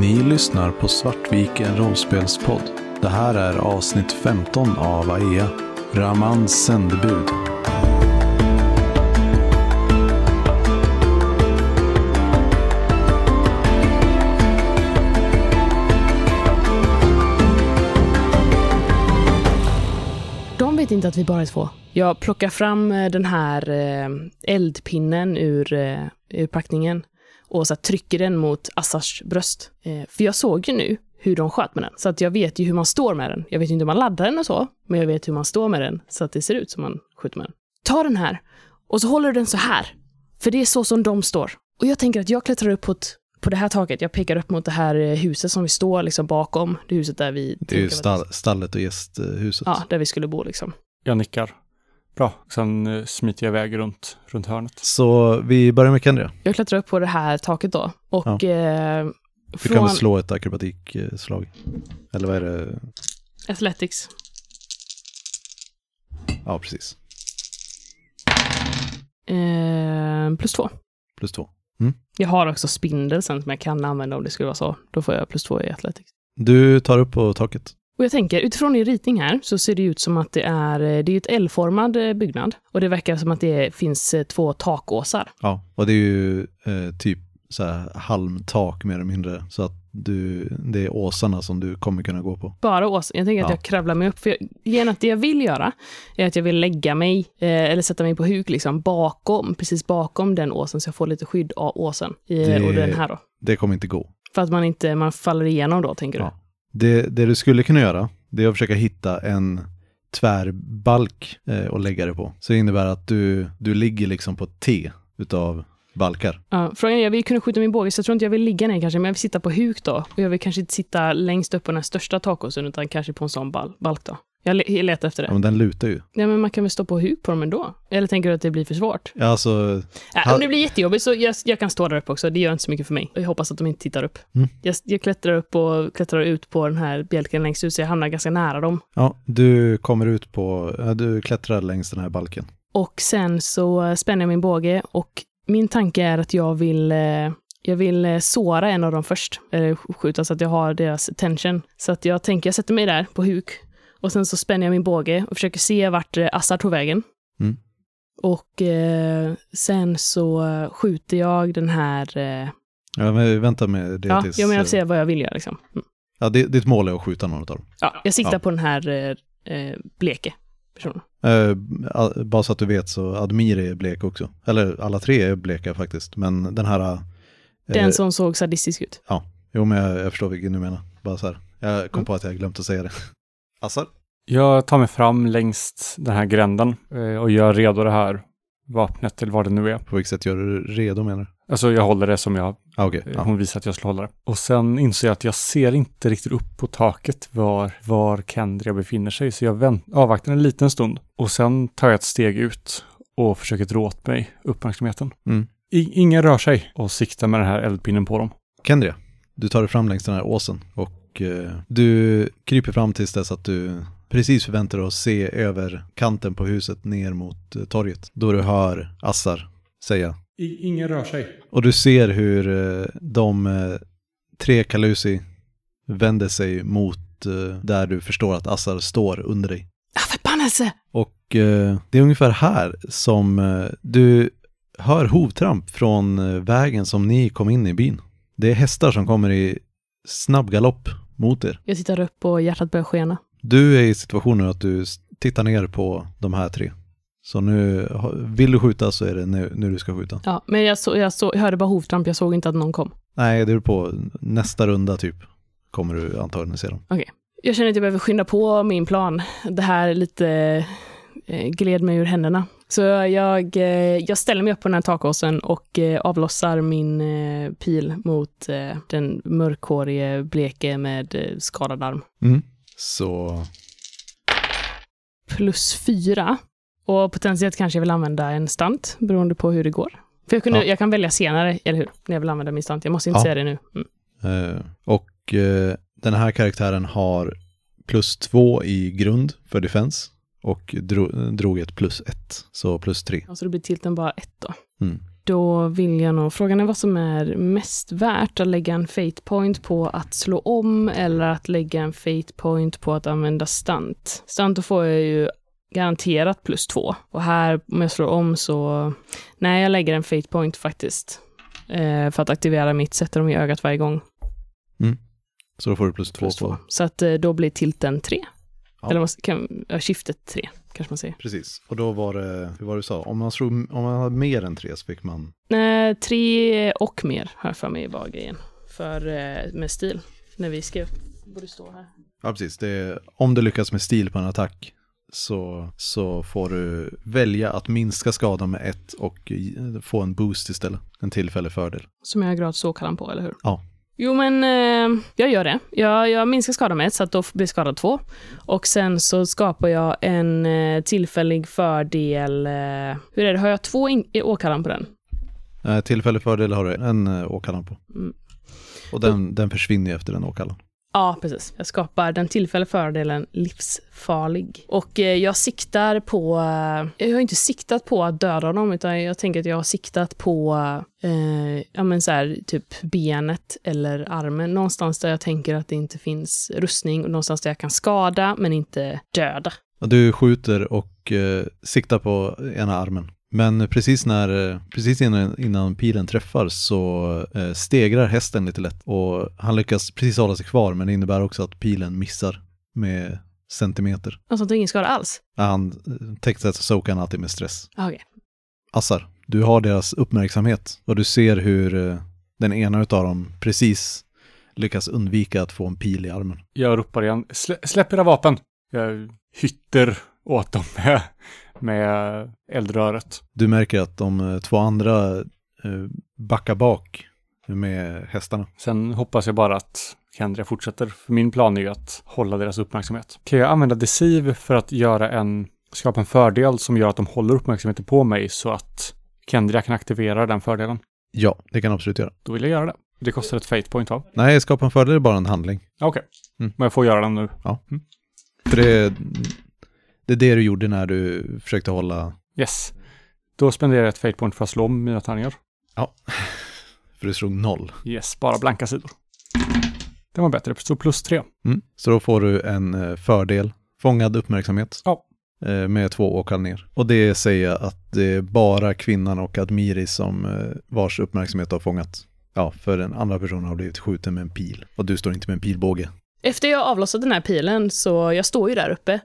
Ni lyssnar på Svartviken rollspelspodd. Det här är avsnitt 15 av AEA. Ramans sändebud. De vet inte att vi bara är två. Jag plockar fram eh, den här eh, eldpinnen ur, eh, ur packningen och så här, trycker den mot Assars bröst. Eh, för jag såg ju nu hur de sköt med den, så att jag vet ju hur man står med den. Jag vet ju inte hur man laddar den och så, men jag vet hur man står med den så att det ser ut som man skjuter med den. Ta den här och så håller du den så här, för det är så som de står. Och jag tänker att jag klättrar upp på, ett, på det här taket. Jag pekar upp mot det här eh, huset som vi står liksom bakom. Det huset där vi... Det är ju stall, stallet och gästhuset. Ja, där vi skulle bo liksom. Jag nickar. Bra. Sen eh, smiter jag iväg runt, runt hörnet. Så vi börjar med Kendria. Jag klättrar upp på det här taket då. Och eh, Du från kan väl slå ett akrobatikslag? Eller vad är det? Athletics. Ja, precis. Eh, plus två. Plus två. Jag har också spindel sen som jag kan använda om det skulle vara så. Då får jag plus två i Athletics. Du tar upp på taket. Och jag tänker, utifrån din ritning här så ser det ut som att det är, eh, det är ett L-formad eh, byggnad. Och det verkar som att det finns eh, två takåsar. Ja, och det är ju eh, typ så här halmtak mer eller mindre. Så att du, det är åsarna som du kommer kunna gå på. Bara ås. Jag tänker att Ja. jag kravlar mig upp. För jag, igen, att det jag vill göra är att jag vill lägga mig, eh, eller sätta mig på huk liksom, bakom, precis bakom den åsen, så jag får lite skydd av åsen. I, Det- Och den här då. Det kommer inte gå. För att man inte, man faller igenom då, tänker du? Det, det du skulle kunna göra, det är att försöka hitta en tvärbalk eh, och lägga det på. Så det innebär att du, du ligger liksom på T utav balkar. Ja, frågan är, jag vill kunna skjuta min båge, så jag tror inte jag vill ligga ner kanske, men jag vill sitta på huk då. Och jag vill kanske inte sitta längst upp på den här största takåsen, utan kanske på en sån bal- balk då. Jag, le- jag letar efter Ja, det. men den lutar ju. Ja, men man kan väl stå på huk på dem ändå? Eller tänker du att det blir för svårt? Ja, Alltså, Äh, om det blir jättejobbigt så jag, jag kan stå där uppe också, det gör inte så mycket för mig. Jag hoppas att de inte tittar upp. Mm. Jag, jag klättrar upp och klättrar ut på den här bjälken längst ut, så jag hamnar ganska nära dem. ja, du kommer ut på, ja, du klättrar längs den här balken. Och sen så spänner jag min båge och min tanke är att jag vill, eh, jag vill eh, såra en av dem först, eller skjuta så att jag har deras tension. Så att jag tänker, jag sätter mig där på huk och sen så spänner jag min båge och försöker se vart eh, Assar tog vägen. Mm. Och eh, sen så eh, skjuter jag den här... Eh, Ja, men vänta med det ja, tills... jag menar eh, att se vad jag vill göra liksom. Mm. Ja, det, ditt mål är att skjuta någon av dem. Ja, jag siktar Ja. på den här eh, eh, bleke personen. Eh, bara så att du vet så Admir är blek också. Eller alla tre är bleka faktiskt. Men den här... eh, Den som såg sadistisk ut. Jo, men jag, jag förstår vilken du menar. Bara så här. Jag kom Mm. på att jag glömt att säga det. Assar? Jag tar mig fram längs den här gränden eh, och gör redo det här vapnet eller vad det nu är. På vilket sätt gör du det redo menar du? Alltså jag håller det som jag, Ah, Okej. eh, ja. hon visar att jag skulle hålla det. Och sen inser jag att jag ser inte riktigt upp på taket var, var Kendria befinner sig. Så jag vänt, avvaktar en liten stund och sen tar jag ett steg ut och försöker dra åt mig uppmärksamheten. Mm. I, ingen rör sig och siktar med den här eldpinnen på dem. Kendria, du tar dig fram längs den här åsen och eh, du kryper fram tills dess att du precis förväntar dig att se över kanten på huset ner mot eh, torget. Då du hör Assar säga. Ingen rör sig. Och du ser hur eh, de tre Kalusi vänder sig mot där du förstår att Assar står under dig. Ah, förbannelse! Och det är ungefär här som du hör hovtramp från vägen som ni kom in i byn. Det är hästar som kommer i snabb galopp mot er. Jag tittar upp och hjärtat börjar skena. Du är i situationen att du tittar ner på de här tre. Så nu, vill du skjuta så är det nu, nu du ska skjuta. Ja, men jag, så, jag, så, jag hörde bara hovtramp, jag såg inte att någon kom. Nej, det är på nästa runda typ. Kommer du antagligen se dem. Jag känner att jag behöver skynda på min plan. Det här lite eh, gled mig ur händerna. Så jag, eh, jag ställer mig upp på den här takåsen och eh, avlossar min eh, pil mot den mörkhårige bleke med skadad arm. Mm. Så Plus fyra. Och potentiellt kanske jag vill använda en stunt, beroende på hur det går. För jag, kunde, Ja. jag kan välja senare, eller hur? När jag vill använda min stunt. Jag måste inte Ja. säga det nu. Mm. Eh, och eh, den här karaktären har plus två i grund för defense och dro, drog ett plus ett, så plus tre. Och så då blir tilten bara ett då. Mm. då vill jag nog, frågan är vad som är mest värt, att lägga en fate point på att slå om eller att lägga en fate point på att använda stunt. Stunt då får jag ju garanterat plus två. Och här, om jag slår om så, nej jag lägger en fate point faktiskt. Eh, för att aktivera mitt, sätter dem i ögat varje gång. Så då får du plus två Plus två. Så att eh, då blir tilten tre. Ja. Eller vad kan, ja, skiftet tre, kanske man säger. Precis. Och då var det, hur var det du sa? Om man, slog, om man hade mer än tre så fick man... Nej, tre och mer har jag för mig var grejen. För, eh, med stil, när vi skrev. Borde stå här. Ja, precis. Det om du lyckas med stil på en attack så, så får du välja att minska skadan med ett och få en boost istället. En tillfällig fördel. Som jag har gratis åkallan på, eller hur? Ja. Jo, men eh, jag gör det. Jag, jag minskar skadan med ett, så att då blir skadad två. Och sen så skapar jag en eh, tillfällig fördel. Eh, hur är det, har jag två i åkallan på den? Eh, tillfällig fördel har du en eh, åkallan på. Mm. Och den, den försvinner ju efter den åkallan. Ja, precis. Jag skapar den tillfälliga fördelen livsfarlig. Och eh, jag siktar på... Eh, jag har inte siktat på att döda dem, utan jag tänker att jag har siktat på eh, ja, men så här, typ benet eller armen. Någonstans där jag tänker att det inte finns rustning och någonstans där jag kan skada men inte döda. Du skjuter och eh, siktar på ena armen. Men precis, när, eh, precis innan, innan pilen träffar så eh, stegrar hästen lite lätt och han lyckas precis hålla sig kvar men det innebär också att pilen missar med centimeter. Alltså att det är ingen skada alls. Han textar Sokan alltid med stress. Okej. Assar, du har deras uppmärksamhet och du ser hur eh, den ena utav dem precis lyckas undvika att få en pil i armen. Jag ropar igen, Slä, släpp era vapen! Jag hytter åt dem med, med eldröret. Du märker att de eh, två andra eh, backar bak med hästarna. Sen hoppas jag bara att Kendria fortsätter, för min plan är ju att hålla deras uppmärksamhet. Kan jag använda deceive för att göra en, skapa en fördel som gör att de håller uppmärksamheten på mig så att Kendria kan aktivera den fördelen? Ja, det kan du absolut göra. Då vill jag göra det. Det kostar ett fate point va? Nej, skapa en fördel är bara en handling. Okej. Mm. Men jag får göra den nu. För det, det är det du gjorde när du försökte hålla, Yes. Då spenderar jag ett fate point för att slå om mina tärningar. för du slog noll. Yes, bara blanka sidor. Den var bättre, så plus tre. Mm. Så då får du en eh, fördel, fångad uppmärksamhet. Ja. eh, Med två åkall ner. Och det säger att det är bara kvinnan och Admiri som eh, vars uppmärksamhet har fångat. Ja, för den andra personen har blivit skjuten med en pil. Och du står inte med en pilbåge. Efter jag avlossat den här pilen, så jag står ju där uppe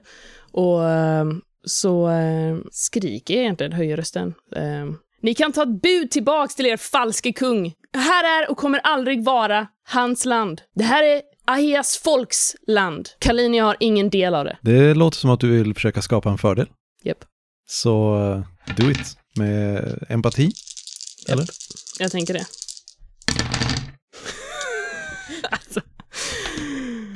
och eh, så eh, skriker jag egentligen, höjer rösten. Eh, Ni kan ta ett bud tillbaks till er falske kung. Här är och kommer aldrig vara hans land. Det här är Ahias folks land. Kalinia har ingen del av det. Det låter som att du vill försöka skapa en fördel. Japp. Så eh, do it med empati. Eller? Jag tänker det. alltså,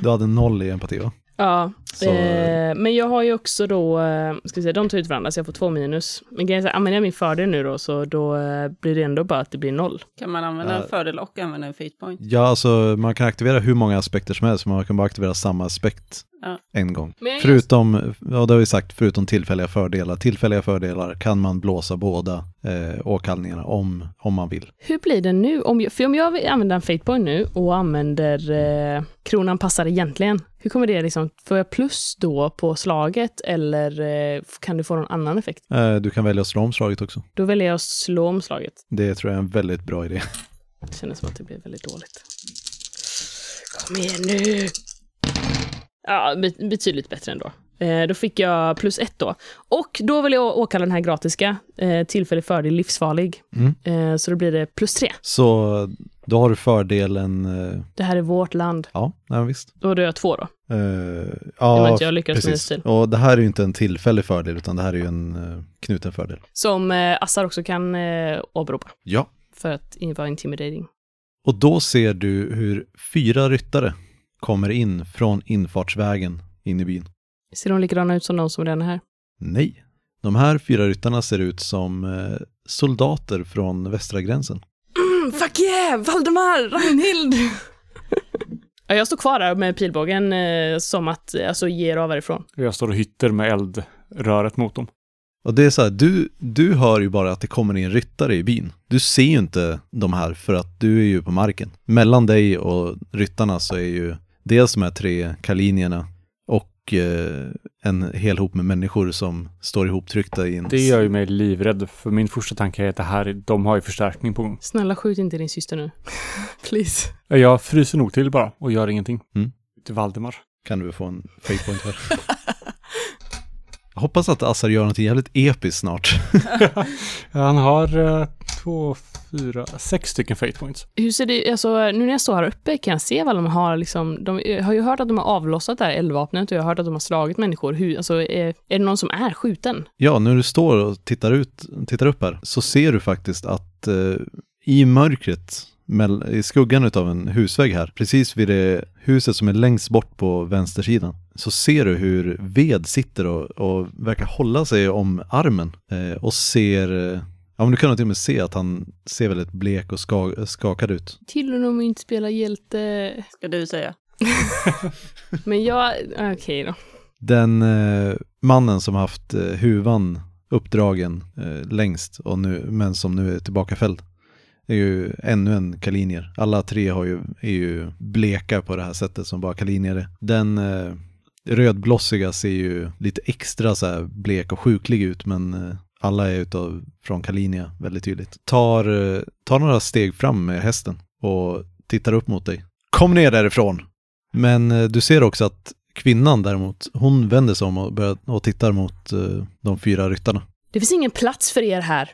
Du hade noll i empati va? Ja, Så, eh, men jag har ju också då, eh, ska vi säga, de tar ut varandra så jag får två minus. Men grejen är här, använder jag min fördel nu då så då eh, blir det ändå bara att det blir noll. Kan man använda Ja. en fördel och använda en fate point? Ja, alltså man kan aktivera hur många aspekter som helst, men man kan bara aktivera samma aspekt Ja. en gång. Förutom, ja det har vi sagt, förutom tillfälliga fördelar. Tillfälliga fördelar kan man blåsa båda eh, åkallningarna om, om man vill. Hur blir det nu? Om jag, för om jag använda en fate point nu och använder eh, kronan passar egentligen, hur kommer det liksom, får jag plus då på slaget eller eh, kan du få någon annan effekt? Eh, du kan välja att slå om slaget också. Då väljer jag att slå om slaget. Det tror jag är en väldigt bra idé. Det kändes som att det blev väldigt dåligt. Kom igen nu! Ja, be- betydligt bättre ändå. Eh, då fick jag plus ett då. Och då vill jag åkalla den här gratiska, tillfällig fördel livsfarlig. Mm. Så då blir det plus tre. Så då har du fördelen, eh, Det här är vårt land. ja, nej, visst. Då drar jag två då. Det ja, inte jag lyckades med precis. stil. Och det här är ju inte en tillfällig fördel, utan det här är ju en eh, knuten fördel. Som eh, Assar också kan eh, åberopa Ja. för att vara intimidating. Och då ser du hur fyra ryttare kommer in från infartsvägen in i byn. Ser de likadana ut som de som redan är här? Nej. De här fyra ryttarna ser ut som soldater från västra gränsen. Mm, fuck yeah! Valdemar! Ragnhild! ja, jag står kvar där med pilbågen eh, som att, alltså, ge er av härifrån. Jag står och hytter med eldröret mot dem. Och det är så här, du, du hör ju bara att det kommer in ryttare i byn. Du ser ju inte de här för att du är ju på marken. Mellan dig och ryttarna så är ju dels de här tre kalinierna och eh, en hel hop med människor som står ihoptryckta i en... Det gör ju mig livrädd, för min första tanke är att det här, de har ju förstärkning på gång. Snälla skjut inte din syster nu. Please. Jag fryser nog till bara och gör ingenting. Mm. Till Valdemar. Kan du få en fake point här. Jag hoppas att Assar gör något jävligt episkt snart. Han har eh, två, fyra, sex stycken fate points. Hur ser det alltså nu när jag står här uppe kan jag se vad de har liksom, de jag har ju hört att de har avlossat det här eldvapnet och jag har hört att de har slagit människor. Hur, alltså är, är det någon som är skjuten? Ja, när du står och tittar, ut, tittar upp här så ser du faktiskt att eh, i mörkret, i skuggan utav en husvägg här, precis vid det huset som är längst bort på vänstersidan, så ser du hur ved sitter och, och verkar hålla sig om armen eh, och ser, eh, ja men du kan till och med se att han ser väldigt blek och ska, skakad ut. Till och med inte spela hjälte. Ska du säga. Men jag, okej då. Den eh, mannen som haft eh, huvan uppdragen eh, längst och nu, men som nu är tillbakafälld är ju ännu en kalinier. Alla tre har ju, är ju bleka på det här sättet som bara kalinier är. Den eh, rödblossiga ser ju lite extra så här blek och sjuklig ut men eh, alla är utav från Kalinia väldigt tydligt. Tar, eh, tar några steg fram med hästen och tittar upp mot dig. Kom ner därifrån! Men eh, du ser också att kvinnan däremot, hon vänder sig om och, börjar, och tittar mot eh, de fyra ryttarna. Det finns ingen plats för er här.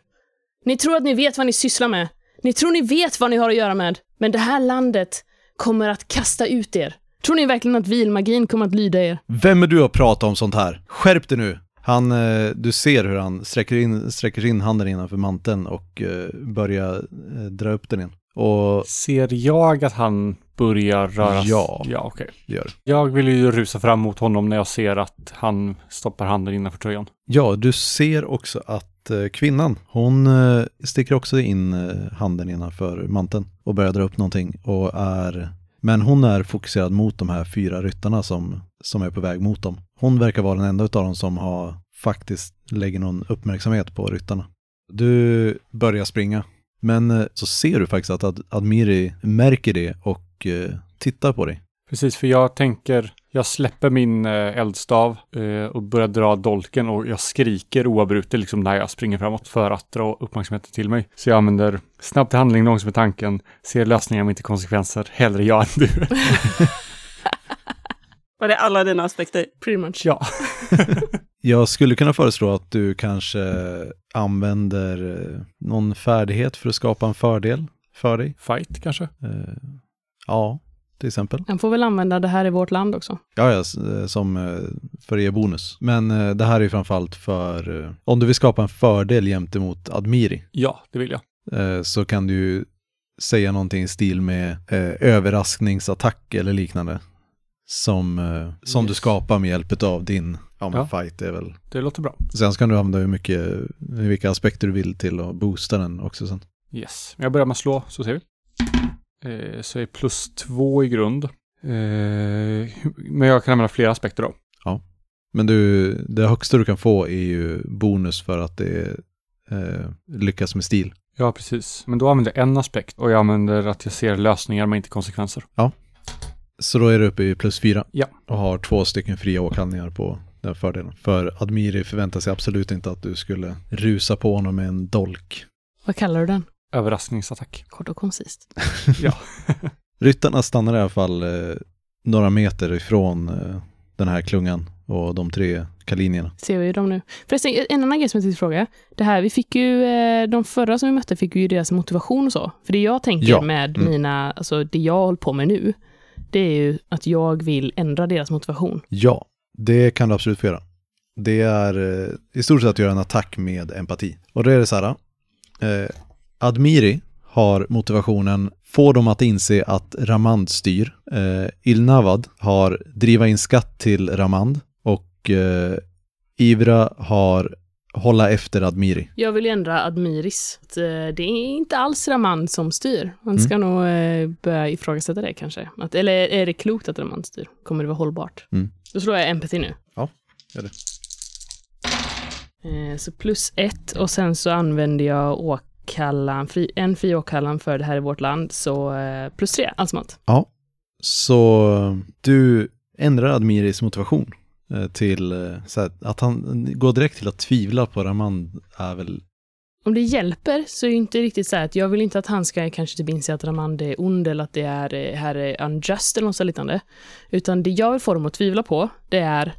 Ni tror att ni vet vad ni sysslar med. Ni tror ni vet vad ni har att göra med. Men det här landet kommer att kasta ut er. Tror ni verkligen att vilmagin kommer att lyda er? Vem är du att prata om sånt här? Skärp dig nu! Han, eh, du ser hur han sträcker in, sträcker in handen innanför manteln och eh, börjar eh, dra upp den igen. Och Ser jag att han börjar röra sig? Ja. Ja, okej. gör. Jag vill ju rusa fram mot honom när jag ser att han stoppar handen innanför tröjan. Ja, du ser också att kvinnan, hon sticker också in handen innanför manteln och börjar dra upp någonting och är, men hon är fokuserad mot de här fyra ryttarna som, som är på väg mot dem. Hon verkar vara den enda av dem som har faktiskt lägger någon uppmärksamhet på ryttarna. Du börjar springa, men eh, så ser du faktiskt att Ad- Admiri märker det och eh, tittar på dig. Precis, för jag tänker, jag släpper min eh, eldstav eh, och börjar dra dolken och jag skriker oavbrutet liksom när jag springer framåt för att dra uppmärksamheten till mig. Så jag använder snabb till handling, långsamt med tanken, ser lösningar men inte konsekvenser, hellre jag än du. Var det alla dina aspekter? Pretty much. ja. Jag skulle kunna föreslå att du kanske använder eh, någon färdighet för att skapa en fördel för dig. Fight kanske? Eh, Ja, till exempel. Han får väl använda det här i vårt land också. Ja, ja, eh, som eh, för er bonus. Men eh, det här är framförallt för, om du vill skapa en fördel gentemot Admiri, Ja, det vill jag. så kan du säga någonting i stil med överraskningsattack eller liknande. Som, som du Yes. skapar med hjälp av din ja, Ja. fight är väl. Det låter bra. Sen kan du använda hur mycket, vilka aspekter du vill till att boosta den också sen. Yes. Jag börjar med att slå, så ser vi. Eh, så är plus två i grund. Eh, men jag kan använda flera aspekter då. Men du, det högsta du kan få är ju bonus för att det eh, lyckas med stil. Ja, precis. Men då använder jag en aspekt och jag använder att jag ser lösningar men inte konsekvenser. Så då är du uppe i plus fyra. Ja. Och har två stycken fria åkallningar på den fördelen. För Admiri förväntar sig absolut inte att du skulle rusa på honom med en dolk. Vad kallar du den? Överraskningsattack. Kort och koncist. Ja. Ryttarna stannar i alla fall eh, några meter ifrån eh, den här klungan och de tre kalinierna. Ser vi dem nu. Förresten, en annan grej som jag tänkte fråga. Det här, vi fick ju, eh, de förra som vi mötte fick ju deras motivation och så. För det jag tänker Ja. med Mm. mina, alltså det jag håller på med nu, det är ju att jag vill ändra deras motivation. Ja, det kan du absolut få göra. Det är eh, i stort sett att göra en attack med empati. Och då är det så här. Admiri har motivationen få dem att inse att Ramand styr. Eh, Ilnavad har driva in skatt till Ramand och eh, Ivra har hålla efter Admiri. Jag vill ändra Admiris. Eh, det är inte alls Raman som styr. Man Mm. ska nog eh, börja ifrågasätta det kanske. Att, eller är det klokt att Raman styr? Kommer det vara hållbart? Mm. Då slår jag empathy nu. Gör det. Eh, så plus ett och sen så använder jag åkallan, fri, en fri åkallan för det här i vårt land, så eh, plus tre allt som allt. Ja, så du ändrar Admiris motivation eh, till eh, så här, att han går direkt till att tvivla på Ramand är väl Om det hjälper så är det inte riktigt så här att jag vill inte att han ska kanske typ inse att Ramand är ond eller att det är, här är unjust eller något sånt liknande. Utan det jag vill få dem att tvivla på, det är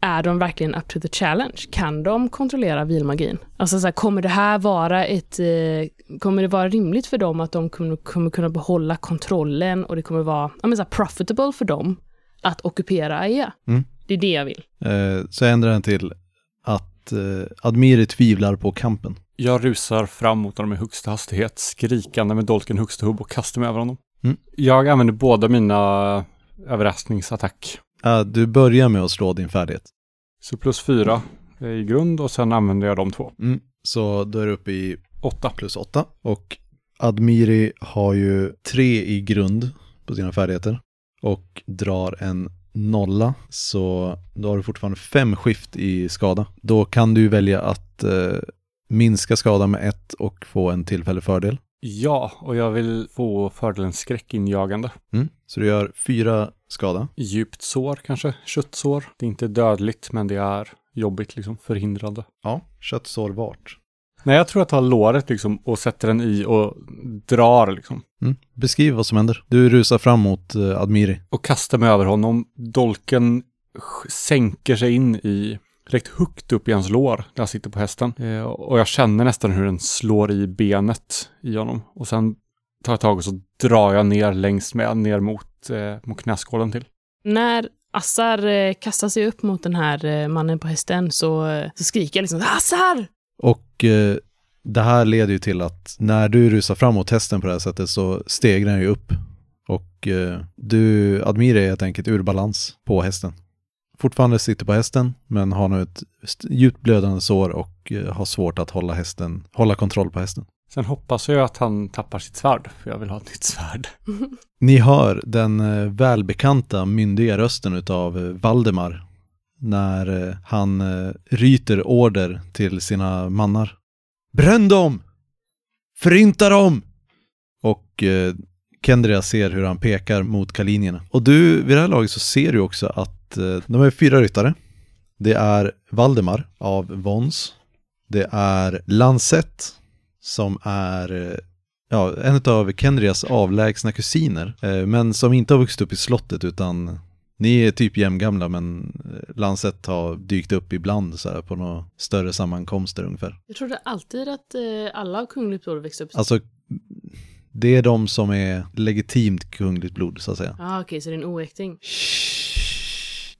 är de verkligen up to the challenge? Kan de kontrollera vilmagin? Alltså så här, kommer det här vara ett... Eh, kommer det vara rimligt för dem att de kommer, kommer kunna behålla kontrollen och det kommer vara ja, men så här, profitable för dem att ockupera AIA? Mm. Det är det jag vill. Eh, så jag ändrar den till att eh, Admiri tvivlar på kampen. Jag rusar fram mot honom med högsta hastighet, skrikande med dolken högsta hubb och kastar mig över honom. Mm. Jag använder båda mina överraskningsattack. Eh, du börjar med att slå din färdighet. Så plus fyra i grund och sen använder jag de två. Mm. Så då är du uppe i Åtta. plus åtta. Och Admiri har ju tre i grund på sina färdigheter och drar en nolla. Så då har du fortfarande fem skift i skada. Då kan du välja att eh, minska skadan med ett och få en tillfällig fördel. Ja, och jag vill få fördelen skräckinjagande. Mm. Så du gör fyra skada. Djupt sår kanske, köttsår. Det är inte dödligt, men det är jobbigt liksom, förhindrande. Ja, köttsår vart. Nej, jag tror jag tar låret liksom och sätter den i och drar liksom. Mm. Beskriv vad som händer. Du rusar fram mot eh, Admiri. Och kastar mig över honom. Dolken sänker sig in i direkt högt upp i hans lår där han sitter på hästen. Eh, och jag känner nästan hur den slår i benet i honom. Och sen tar jag tag och så drar jag ner längs med, ner mot, eh, mot knäskålen till. När Assar eh, kastar sig upp mot den här eh, mannen på hästen så, eh, så skriker jag liksom Assar! Och eh, det här leder ju till att när du rusar fram mot hästen på det här sättet så stegrar den ju upp. Och eh, du, Admiri är helt enkelt ur balans på hästen. Fortfarande sitter på hästen men har nu ett djupt blödande sår och eh, har svårt att hålla hästen, hålla kontroll på hästen. Sen hoppas jag att han tappar sitt svärd, för jag vill ha ett nytt svärd. Ni hör den eh, välbekanta myndiga rösten utav eh, Valdemar när han ryter order till sina mannar. Bränn dem! Förinta dem! Och Kendria ser hur han pekar mot kalinjerna. Och du, vid det här laget så ser du också att eh, de är fyra ryttare. Det är Valdemar av Vons. Det är Lancet som är eh, ja, en av Kendrias avlägsna kusiner, eh, men som inte har vuxit upp i slottet utan ni är typ jämngamla men Lancet har dykt upp ibland så här, på några större sammankomster ungefär. Jag trodde alltid att alla kungligt blod växte upp. Alltså, det är de som är legitimt kungligt blod så att säga. ah, okej, så det är en oäkting.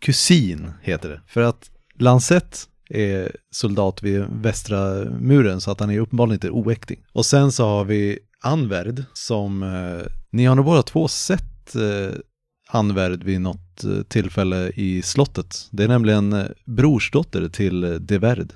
Kusin heter det. För att Lancet är soldat vid västra muren så att han är uppenbarligen inte oäkting. Och sen så har vi Anvärd som, eh, ni har nog båda två sett eh, Anvärd vid något eh, tillfälle i slottet. Det är nämligen eh, brorsdotter till eh, Deverd,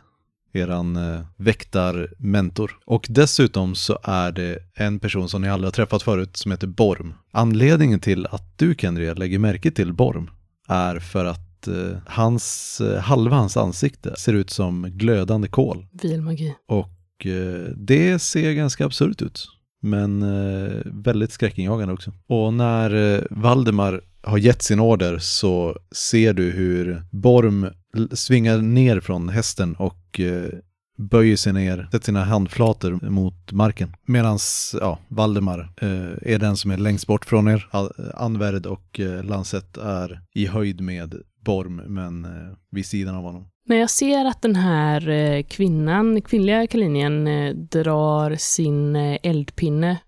eran eh, väktarmentor. Och dessutom så är det en person som ni aldrig har träffat förut som heter Borm. Anledningen till att du Kendria lägger märke till Borm är för att eh, hans, eh, halva hans ansikte ser ut som glödande kol. Vilmagi. Och eh, det ser ganska absurt ut. Men eh, väldigt skräckinjagande också. Och när eh, Valdemar har gett sin order så ser du hur Borm svingar ner från hästen och eh, böjer sig ner, sätter sina handflator mot marken. Medan ja, Valdemar eh, är den som är längst bort från er. Anvärd och eh, Lancet är i höjd med Borm men eh, vid sidan av honom. När jag ser att den här eh, kvinnan, kvinnliga kalinjen, eh, drar sin eh, eldpinne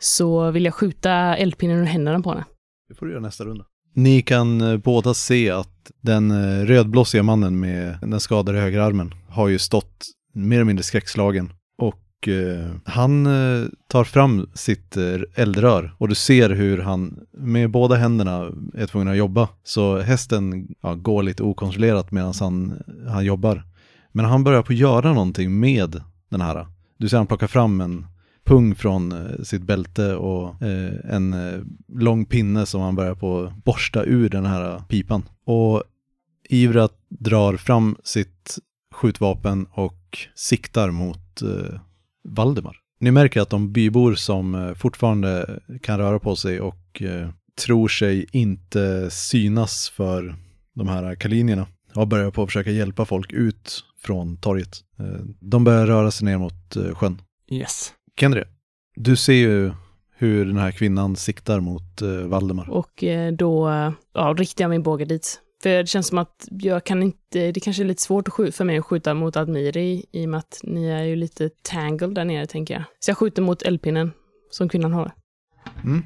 så vill jag skjuta eldpinnen ur händerna på henne. Det får du göra nästa runda. Ni kan båda se att den rödblossiga mannen med den skadade högerarmen har ju stått mer eller mindre skräckslagen. Och eh, han eh, tar fram sitt eh, eldrör och du ser hur han med båda händerna är tvungen att jobba. Så hästen ja, går lite okontrollerat medan han, han jobbar. Men han börjar på att göra någonting med den här. Du ser han plockar fram en pung från eh, sitt bälte och eh, en eh, lång pinne som han börjar på att borsta ur den här pipan. Och Ivrat drar fram sitt skjutvapen och siktar mot eh, Valdemar. Ni märker att de bybor som eh, fortfarande kan röra på sig och eh, tror sig inte synas för de här kalinjerna har börjat på att försöka hjälpa folk ut från torget. Eh, de börjar röra sig ner mot eh, sjön. Yes. Kendre, du ser ju hur den här kvinnan siktar mot Valdemar. Och då ja, riktar jag min båge dit. För det känns som att jag kan inte, det kanske är lite svårt att skjuta, för mig att skjuta mot Admiri i och med att ni är ju lite tangled där nere tänker jag. Så jag skjuter mot eldpinnen som kvinnan har. Mm.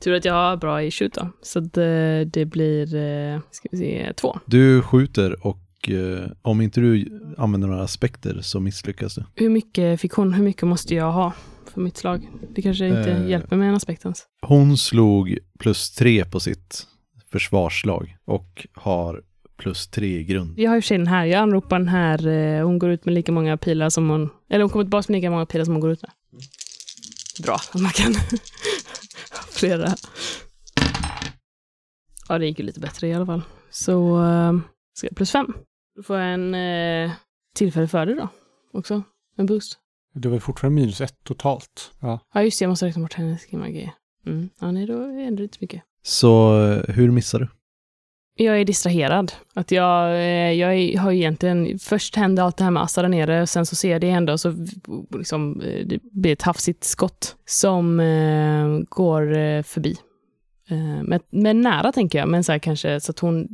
Tur att jag har bra i shoot då. Så det, det blir, eh, ska vi se, två. Du skjuter och eh, om inte du använder några aspekter så misslyckas du. Hur mycket fick hon? Hur mycket måste jag ha för mitt slag? Det kanske inte Eh. hjälper med en aspekt ens. Hon slog plus tre på sitt försvarslag och har plus tre i grund. Jag har och för sig den här. Jag anropar den här. eh, Hon går ut med lika många pilar som hon... Eller hon kommer tillbaka med lika många pilar som hon går ut med. Bra, man kan flera. Ja, det gick ju lite bättre i alla fall. Så, eh, ska jag plus fem. Då får jag en eh, tillfällig fördel då, också. En boost. Du har väl fortfarande minus ett totalt? Ja. Ja, just det, jag måste räkna bort hennes magi. Mm. Ja, nej, då är det inte mycket. Så eh, hur missar du? Jag är distraherad. Att jag, eh, jag har egentligen, först hände allt det här med Assa där nere, och sen så ser jag det hända och så liksom, eh, det blir ett hafsigt skott som eh, går förbi. Eh, men, men nära tänker jag, men så här kanske så att hon,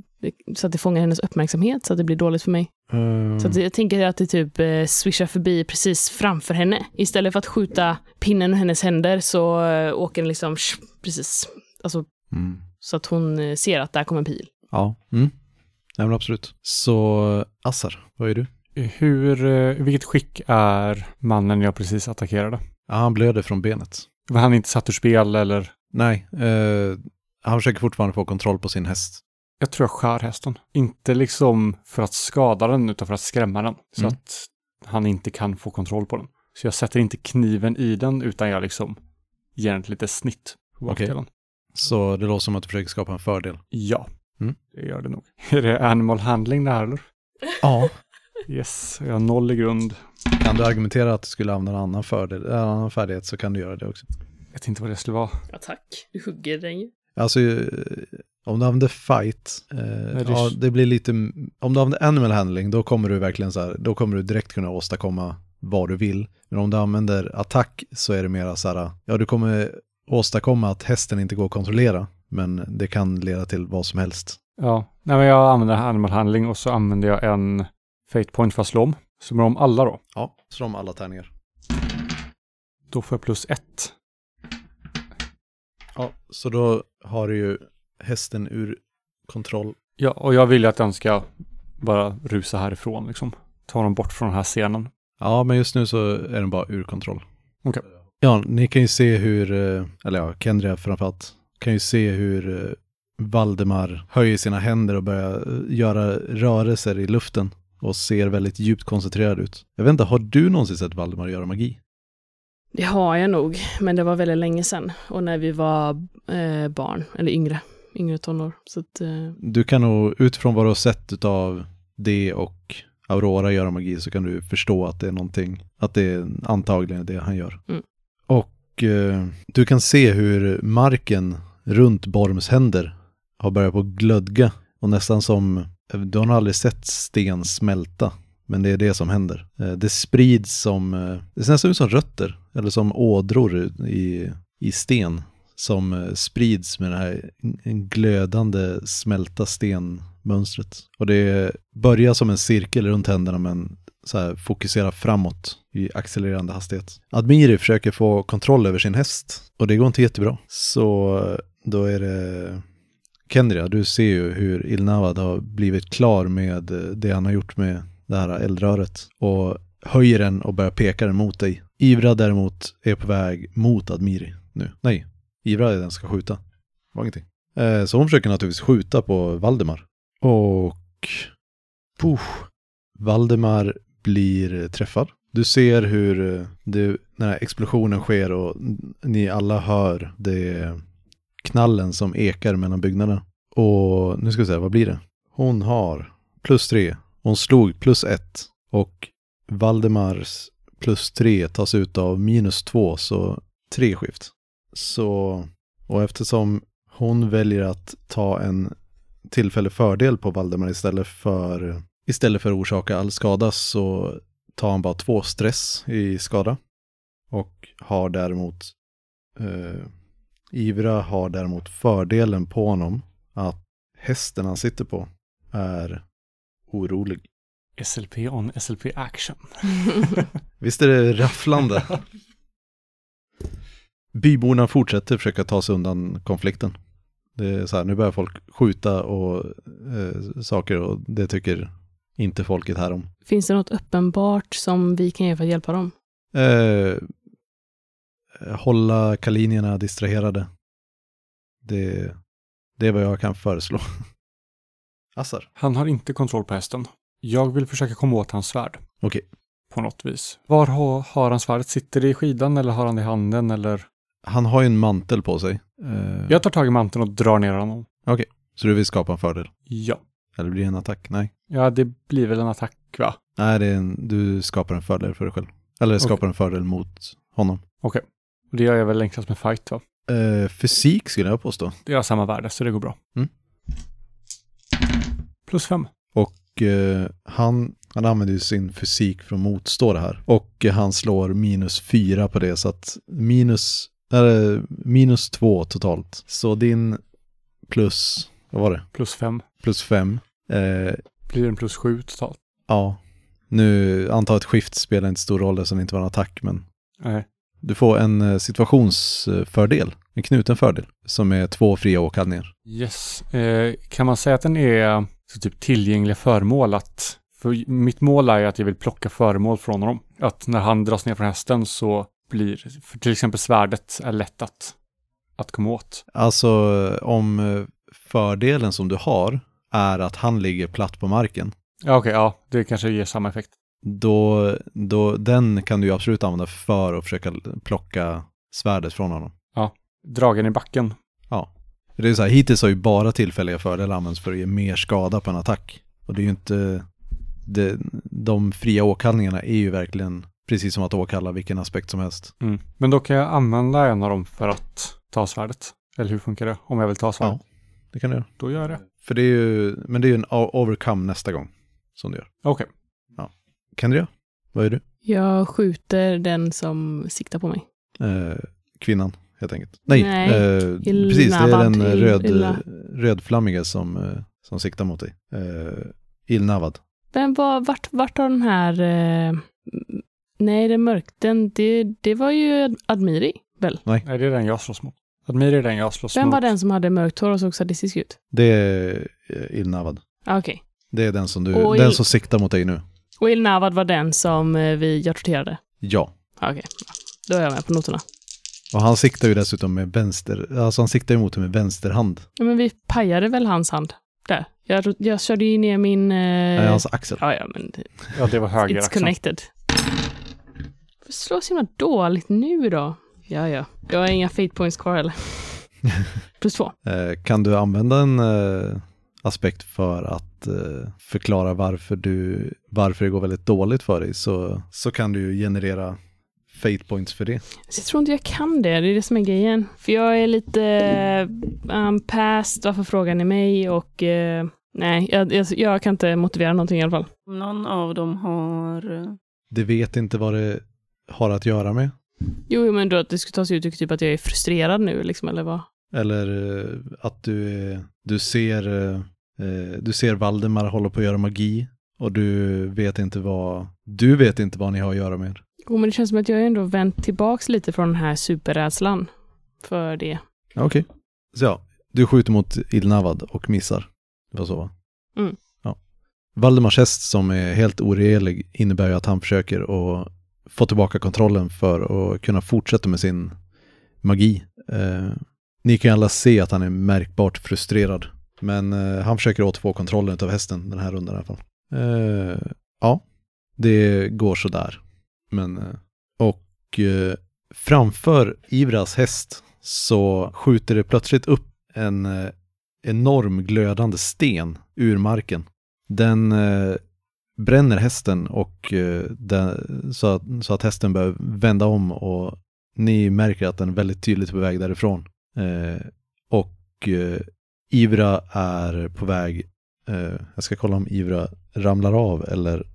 så att det fångar hennes uppmärksamhet så att det blir dåligt för mig. Eh, Så att jag tänker att det typ eh, swishar förbi precis framför henne. Istället för att skjuta pinnen ur hennes händer så eh, åker den liksom sh, precis, alltså mm. så att hon eh, ser att där kommer en pil. Ja, mm. Nej, men absolut. Så Assar, vad är du? Hur, vilket skick är mannen jag precis attackerade? Ja, han blöder från benet. Var han inte satt ur spel eller? Nej, eh, han försöker fortfarande få kontroll på sin häst. Jag tror jag skär hästen. Inte liksom för att skada den utan för att skrämma den. Så Mm. att han inte kan få kontroll på den. Så jag sätter inte kniven i den utan jag liksom ger den ett litet snitt på bakdelen. Så det låter som att du försöker skapa en fördel. Ja, Mm. det gör det nog. Är det animal handling det här eller? Ja. Yes, jag har noll i grund. Kan du argumentera att du skulle använda en annan, fördel, en annan färdighet så kan du göra det också. vet inte vad det skulle vara. Ja, tack. Du hugger den ju. Alltså, om du använder fight, eh, det- ja, det blir lite, om du använder animal handling, då kommer du verkligen så här, då kommer du direkt kunna åstadkomma vad du vill. Men om du använder attack så är det mera så här, ja du kommer åstadkomma att hästen inte går att kontrollera, men det kan leda till vad som helst. Ja, nej men jag använder animal handling och så använder jag en fate point för att slå om. Så med om alla då. Ja, slå om alla tärningar. Då får jag plus ett. Ja, så då har du ju hästen ur kontroll. Ja, och jag vill ju att den ska bara rusa härifrån liksom. Ta dem bort från den här scenen. Ja, men just nu så är den bara ur kontroll. Okej. Ja, ni kan ju se hur, eh, eller ja, Kendria framförallt, kan ju se hur eh, Valdemar höjer sina händer och börjar eh, göra rörelser i luften och ser väldigt djupt koncentrerad ut. Jag vet inte, har du någonsin sett Valdemar göra magi? Det har jag nog, men det var väldigt länge sedan. Och när vi var eh, barn, eller yngre, yngre tonår. Så att, eh, Du kan nog, utifrån vad du har sett av det och Aurora göra magi så kan du förstå att det är någonting, att det är antagligen det han gör. Mm. Och eh, du kan se hur marken runt Borms händer har börjat på glödga och nästan som, du har nog aldrig sett sten smälta, men det är det som händer. Eh, det sprids som, eh, det ser nästan ut som rötter, eller som ådror i, i sten som eh, sprids med det här glödande smälta stenmönstret. Och det börjar som en cirkel runt händerna men så här fokuserar framåt i accelererande hastighet. Admiri försöker få kontroll över sin häst och det går inte jättebra. Så eh, då är det Kendria, du ser ju hur Ilnavad har blivit klar med eh, det han har gjort med det här eldröret och höjer den och börjar peka den mot dig. Ivra däremot är på väg mot Admiri nu. Nej, Ivra är den som ska skjuta. Det var ingenting. Eh, Så hon försöker naturligtvis skjuta på Valdemar. Och... Puff, Valdemar blir träffad. Du ser hur eh, det, den här explosionen sker och ni alla hör det knallen som ekar mellan byggnaderna. Och nu ska vi se, vad blir det? Hon har plus tre. Hon slog plus ett. Och Valdemars plus tre tas ut av minus två, så tre skift. Så, och eftersom hon väljer att ta en tillfällig fördel på Valdemar istället för, istället för att orsaka all skada så tar han bara två stress i skada. Och har däremot, eh, Ivra har däremot fördelen på honom att hästen han sitter på är orolig. SLP on SLP action. Visst är det rafflande? Byborna fortsätter försöka ta sig undan konflikten. Det är så här, nu börjar folk skjuta och eh, saker och det tycker inte folket här om. Finns det något uppenbart som vi kan göra för att hjälpa dem? Eh, hålla kalinierna distraherade. Det, det är vad jag kan föreslå. Assar. Han har inte kontroll på hästen. Jag vill försöka komma åt hans svärd. Okej. På något vis. Var har, har han svärdet? Sitter det i skidan eller har han det i handen eller? Han har ju en mantel på sig. Eh, Jag tar tag i manteln och drar ner honom. Så du vill skapa en fördel? Ja. Eller blir det en attack? Nej. Ja, det blir väl en attack va? Nej, det är en, du skapar en fördel för dig själv. Eller skapar en fördel mot honom. Och det gör jag väl enklast med fight va? Eh, fysik skulle jag påstå. Det har samma värde så det går bra. Mm. Plus fem. Och eh, han, han använder ju sin fysik för att motstå det här. Och eh, han slår minus fyra på det så att minus, eller, minus två totalt. Så din plus, vad var det? Plus fem. Plus fem. Eh, Blir en plus sju totalt. ja, nu antar ett skift spelar inte stor roll eftersom det inte var en attack men Nej. du får en eh, situationsfördel, en knuten fördel, som är två fria åkallningar. Yes. Eh, kan man säga att den är så typ tillgängliga föremål att för mitt mål är ju att jag vill plocka föremål från honom. Att när han dras ner från hästen så blir, för till exempel svärdet är lätt att, att komma åt. Alltså om eh, fördelen som du har är att han ligger platt på marken, Ja, okej, ja, det kanske ger samma effekt. då, då den kan du ju absolut använda för att försöka plocka svärdet från honom. Dragen i backen. Ja. Det är så här, hittills har ju bara tillfälliga fördelar använts för att ge mer skada på en attack. Och det är ju inte, det, de fria åkallningarna är ju verkligen precis som att åkalla vilken aspekt som helst. Mm. Men då kan jag använda en av dem för att ta svärdet. Eller hur funkar det? Om jag vill ta svärdet. Det kan du göra. Då gör jag det. För det är ju, men det är ju en overcome nästa gång som du gör. Okej. Kendria, vad är du? Jag skjuter den som siktar på mig. Eh, kvinnan, helt enkelt. Nej, Nej, eh, precis, det är den eh, röd, Illa. rödflammiga som, eh, som siktar mot dig. Eh, Ilnavad. Men var, vart, vart har den här... Eh, nej, det är mörkt. Den, det, det var ju Admiri, väl? Nej, det är den jag slåss mot. Admir är den jag slåss Vem mot. var den som hade mörkt hår och såg sadistisk ut? Det är eh, Ilnavad. Ah, Okej. Det är den som, du, Och den som siktar mot dig nu. Och Ilnavad var den som eh, vi, jag torterade? Ja. Ah, Okej. Då är jag med på noterna. Och han siktar ju dessutom med vänster, alltså han siktar emot dig med vänster hand. Ja, men vi pajade väl hans hand? Där. Jag, jag körde ju ner min... Eh... Nej, hans axel. Ja, ja, men det- Ja, det var höger it's axeln. connected. Slår så himla dåligt nu då. Ja, ja. Jag har inga fate points kvar heller. Plus två. Eh, kan du använda en eh, aspekt för att eh, förklara varför, du, varför det går väldigt dåligt för dig så, så kan du ju generera fate points för det. Så jag tror inte jag kan det, det är det som är grejen. För jag är lite um, past varför frågan är mig och eh, nej, jag, jag, jag kan inte motivera någonting i alla fall. Någon av dem har... Det vet inte vad det har att göra med. Jo, men då att det skulle ta sig uttryck typ att jag är frustrerad nu liksom, eller vad? Eller eh, att du, är- du ser eh, eh, du ser Valdemar hålla på att göra magi och du vet inte vad du vet inte vad ni har att göra med. Jo, men det känns som att jag ändå vänt tillbaks lite från den här superrädslan för det. Okej. Så ja, du skjuter mot Ilnavad och missar. Det var så va? Mm. Ja. Valdemars häst som är helt oregelig innebär ju att han försöker att få tillbaka kontrollen för att kunna fortsätta med sin magi. Eh, ni kan alla se att han är märkbart frustrerad. Men eh, han försöker återfå kontrollen av hästen den här rundan i alla fall. Eh, ja, det går sådär. Men, eh, och eh, framför Ivras häst så skjuter det plötsligt upp en, eh, enorm glödande sten ur marken. Den eh, bränner hästen och eh, den, så, att, så att hästen börjar vända om och ni märker att den är väldigt tydligt på väg därifrån. Eh, och eh, Ivra är på väg, eh, jag ska kolla om Ivra ramlar av eller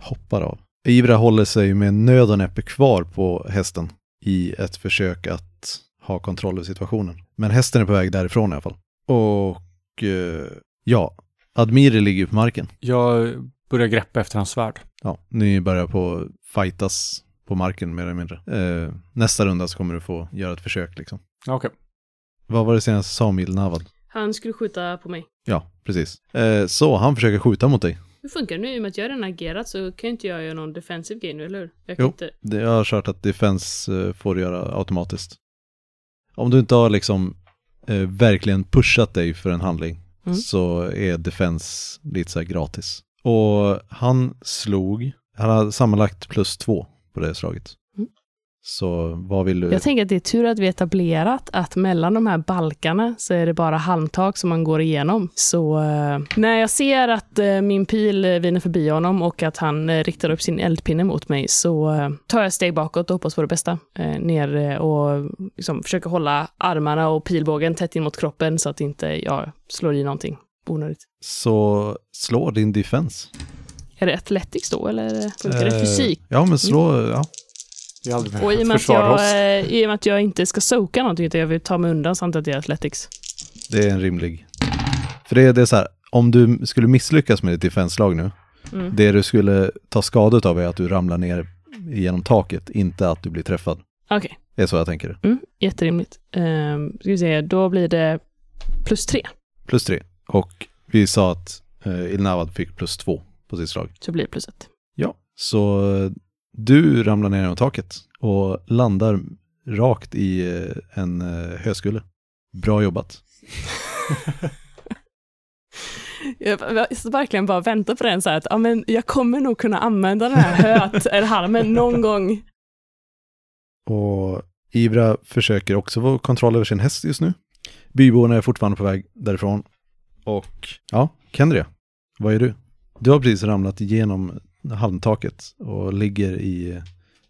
hoppar av. Ivra håller sig med nöd och näppe kvar på hästen i ett försök att ha kontroll över situationen. Men hästen är på väg därifrån i alla fall. Och eh, ja, Admiri ligger på marken. Jag börjar greppa efter hans svärd. Ja, ni börjar på fightas på marken mer eller mindre. Eh, nästa runda så kommer du få göra ett försök liksom. Okej. Vad var det senaste du sa Mil Navad? Han skulle skjuta på mig. Ja, precis. Eh, så han försöker skjuta mot dig. Hur funkar det nu? I och med att jag redan agerat så kan inte jag göra någon defensive game nu, eller hur? Jag kan Jo. inte... Det- Jag har kört att defense eh, får du göra automatiskt. Om du inte har liksom eh, verkligen pushat dig för en handling Mm. så är defense lite så här gratis. Och han slog, han har sammanlagt plus två på det slaget. Mm. Så vad vill du? Jag tänker att det är tur att vi etablerat att mellan de här balkarna så är det bara halmtak som man går igenom. Så eh, när jag ser att eh, min pil viner förbi honom och att han eh, riktar upp sin eldpinne mot mig så tar jag steg bakåt och hoppas på det bästa. Ner och liksom försöker hålla armarna och pilbågen tätt in mot kroppen så att inte jag slår i någonting onödigt. Så slå din defense. Är det athletics då eller funkar det Eh, fysik? Ja, men slå, ja. Har aldrig Och i och, med att jag, oss. eh, i och med att jag inte ska soka någonting utan jag vill ta mig undan jag att det är athletics. Det är en rimlig. För det, är- det är så här, om du skulle misslyckas med ditt defenslag nu, Mm. det du skulle ta skada av är att du ramlar ner genom taket, inte att du blir träffad. Okej. Det är så jag tänker. Mm, jätterimligt. Um, ska vi se, då blir det plus tre. Plus tre. Och vi sa att eh, Ilnavad fick plus två på sitt slag. Så blir det plus ett. Ja, så du ramlar ner genom taket och landar rakt i eh, en eh, höskulle. Bra jobbat. Jag, verkligen bara väntar på den så här att ja, men jag kommer nog kunna använda den här höt, eller harmen någon gång. Och Ivra försöker också få kontroll över sin häst just nu. Byborna är fortfarande på väg därifrån. Och ja, Kendria, vad är du? Du har precis ramlat igenom halmtaket och ligger i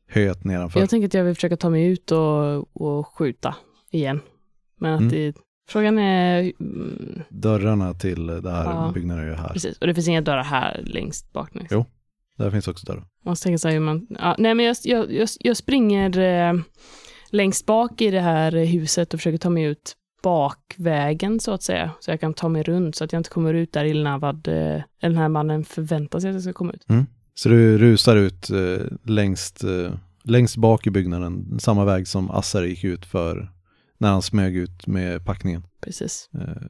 höet nedanför. Jag tänker att jag vill försöka ta mig ut och, och skjuta igen. Men att Mm. det, frågan är, mm, Dörrarna till det här Ja. byggnaden är ju här. precis, och det finns inga dörrar här längst bak nu. Jo. Där finns också dörrar. Man måste tänka sig hur man, ja, nej men jag, jag, jag, jag springer eh, längst bak i det här huset och försöker ta mig ut bakvägen så att säga. Så jag kan ta mig runt så att jag inte kommer ut där Ilnavad, eh, den här mannen förväntar sig att jag ska komma ut. Så du rusar ut eh, längst, eh, längst bak i byggnaden, samma väg som Assar gick ut för när han smög ut med packningen. Precis, Eh,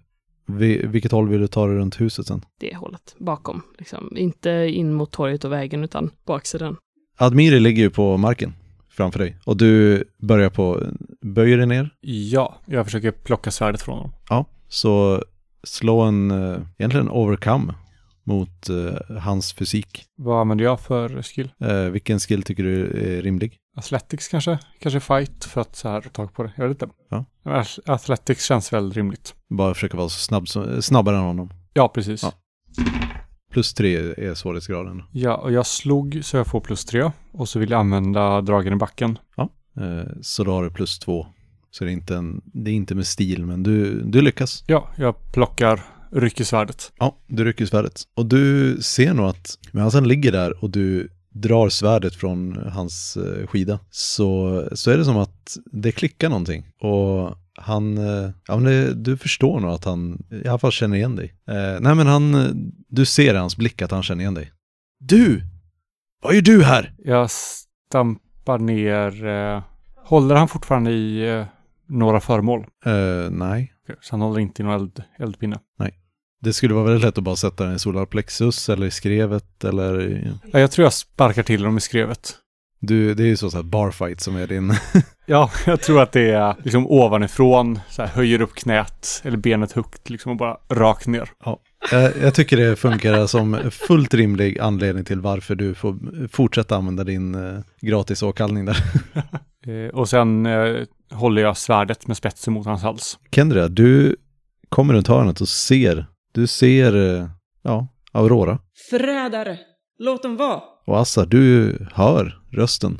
vi, vilket håll vill du ta dig runt huset sen? det hållet bakom. Liksom. Inte in mot torget och vägen utan baksidan. Admiri ligger ju på marken framför dig och du börjar på, böjer dig ner. Ja, jag försöker plocka svärdet från honom. Ja, så slå en, eh, egentligen overcome mot eh, hans fysik. Vad använder jag för skill? Eh, vilken skill tycker du är rimlig? Athletics kanske? Kanske fight för att så här ta tag på det. Jag vet inte. Ja. Athletics känns väl rimligt. Bara försöka vara så snabb, snabbare än honom. Ja, precis. Ja. Ja. Plus tre är svårighetsgraden. och jag slog så jag får plus tre. Och så vill jag använda dragen i backen. Eh, så då har du plus två. Så det är inte, en, det är inte med stil, men du, du lyckas. Ja, jag plockar, rycker svärdet. Ja, du rycker svärdet. Och du ser nog att medan han ligger där och du drar svärdet från hans eh, skida så, så är det som att det klickar någonting. Och han, eh, ja men det, du förstår nog att han i alla fall känner igen dig. Eh, nej men han, eh, du ser i hans blick att han känner igen dig. Du! Vad gör du här? Jag stampar ner. Eh, håller han fortfarande i eh, några föremål? Eh, nej. Så han håller inte i någon eld, eldpinne. Det skulle vara väldigt lätt att bara sätta den i solarplexus eller i skrevet eller i, Ja, jag tror jag sparkar till honom i skrevet. du, det är ju så att barfight som är din, Ja, jag tror att det är liksom ovanifrån, så här, höjer upp knät eller benet högt liksom och bara rakt ner. jag, jag tycker det funkar som fullt rimlig anledning till varför du får fortsätta använda din eh, gratis åkallning där. Eh, och sen eh, håller jag svärdet med spetsen mot hans hals. Kendra, du kommer runt hörnet och ser, du ser, eh, ja, Aurora. Förrädare! Låt dem vara! Och Assar, du hör rösten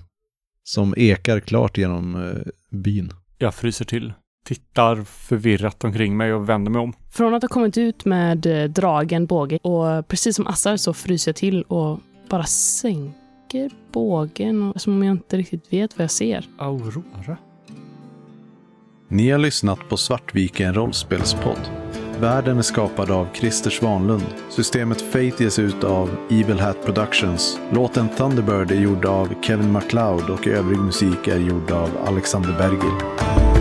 som ekar klart genom eh, byn. Jag fryser till, tittar förvirrat omkring mig och vänder mig om. Från att ha kommit ut med eh, dragen båge och precis som Assar så fryser jag till och bara sänker bågen och, som om jag inte riktigt vet vad jag ser. Aurora? Ni har lyssnat på Svartviken rollspelspodd. Världen är skapad av Christer Svanlund. Systemet Fate ges ut av Evil Hat Productions. Låten Thunderbird är gjord av Kevin MacLeod och övrig musik är gjord av Alexander Bergil.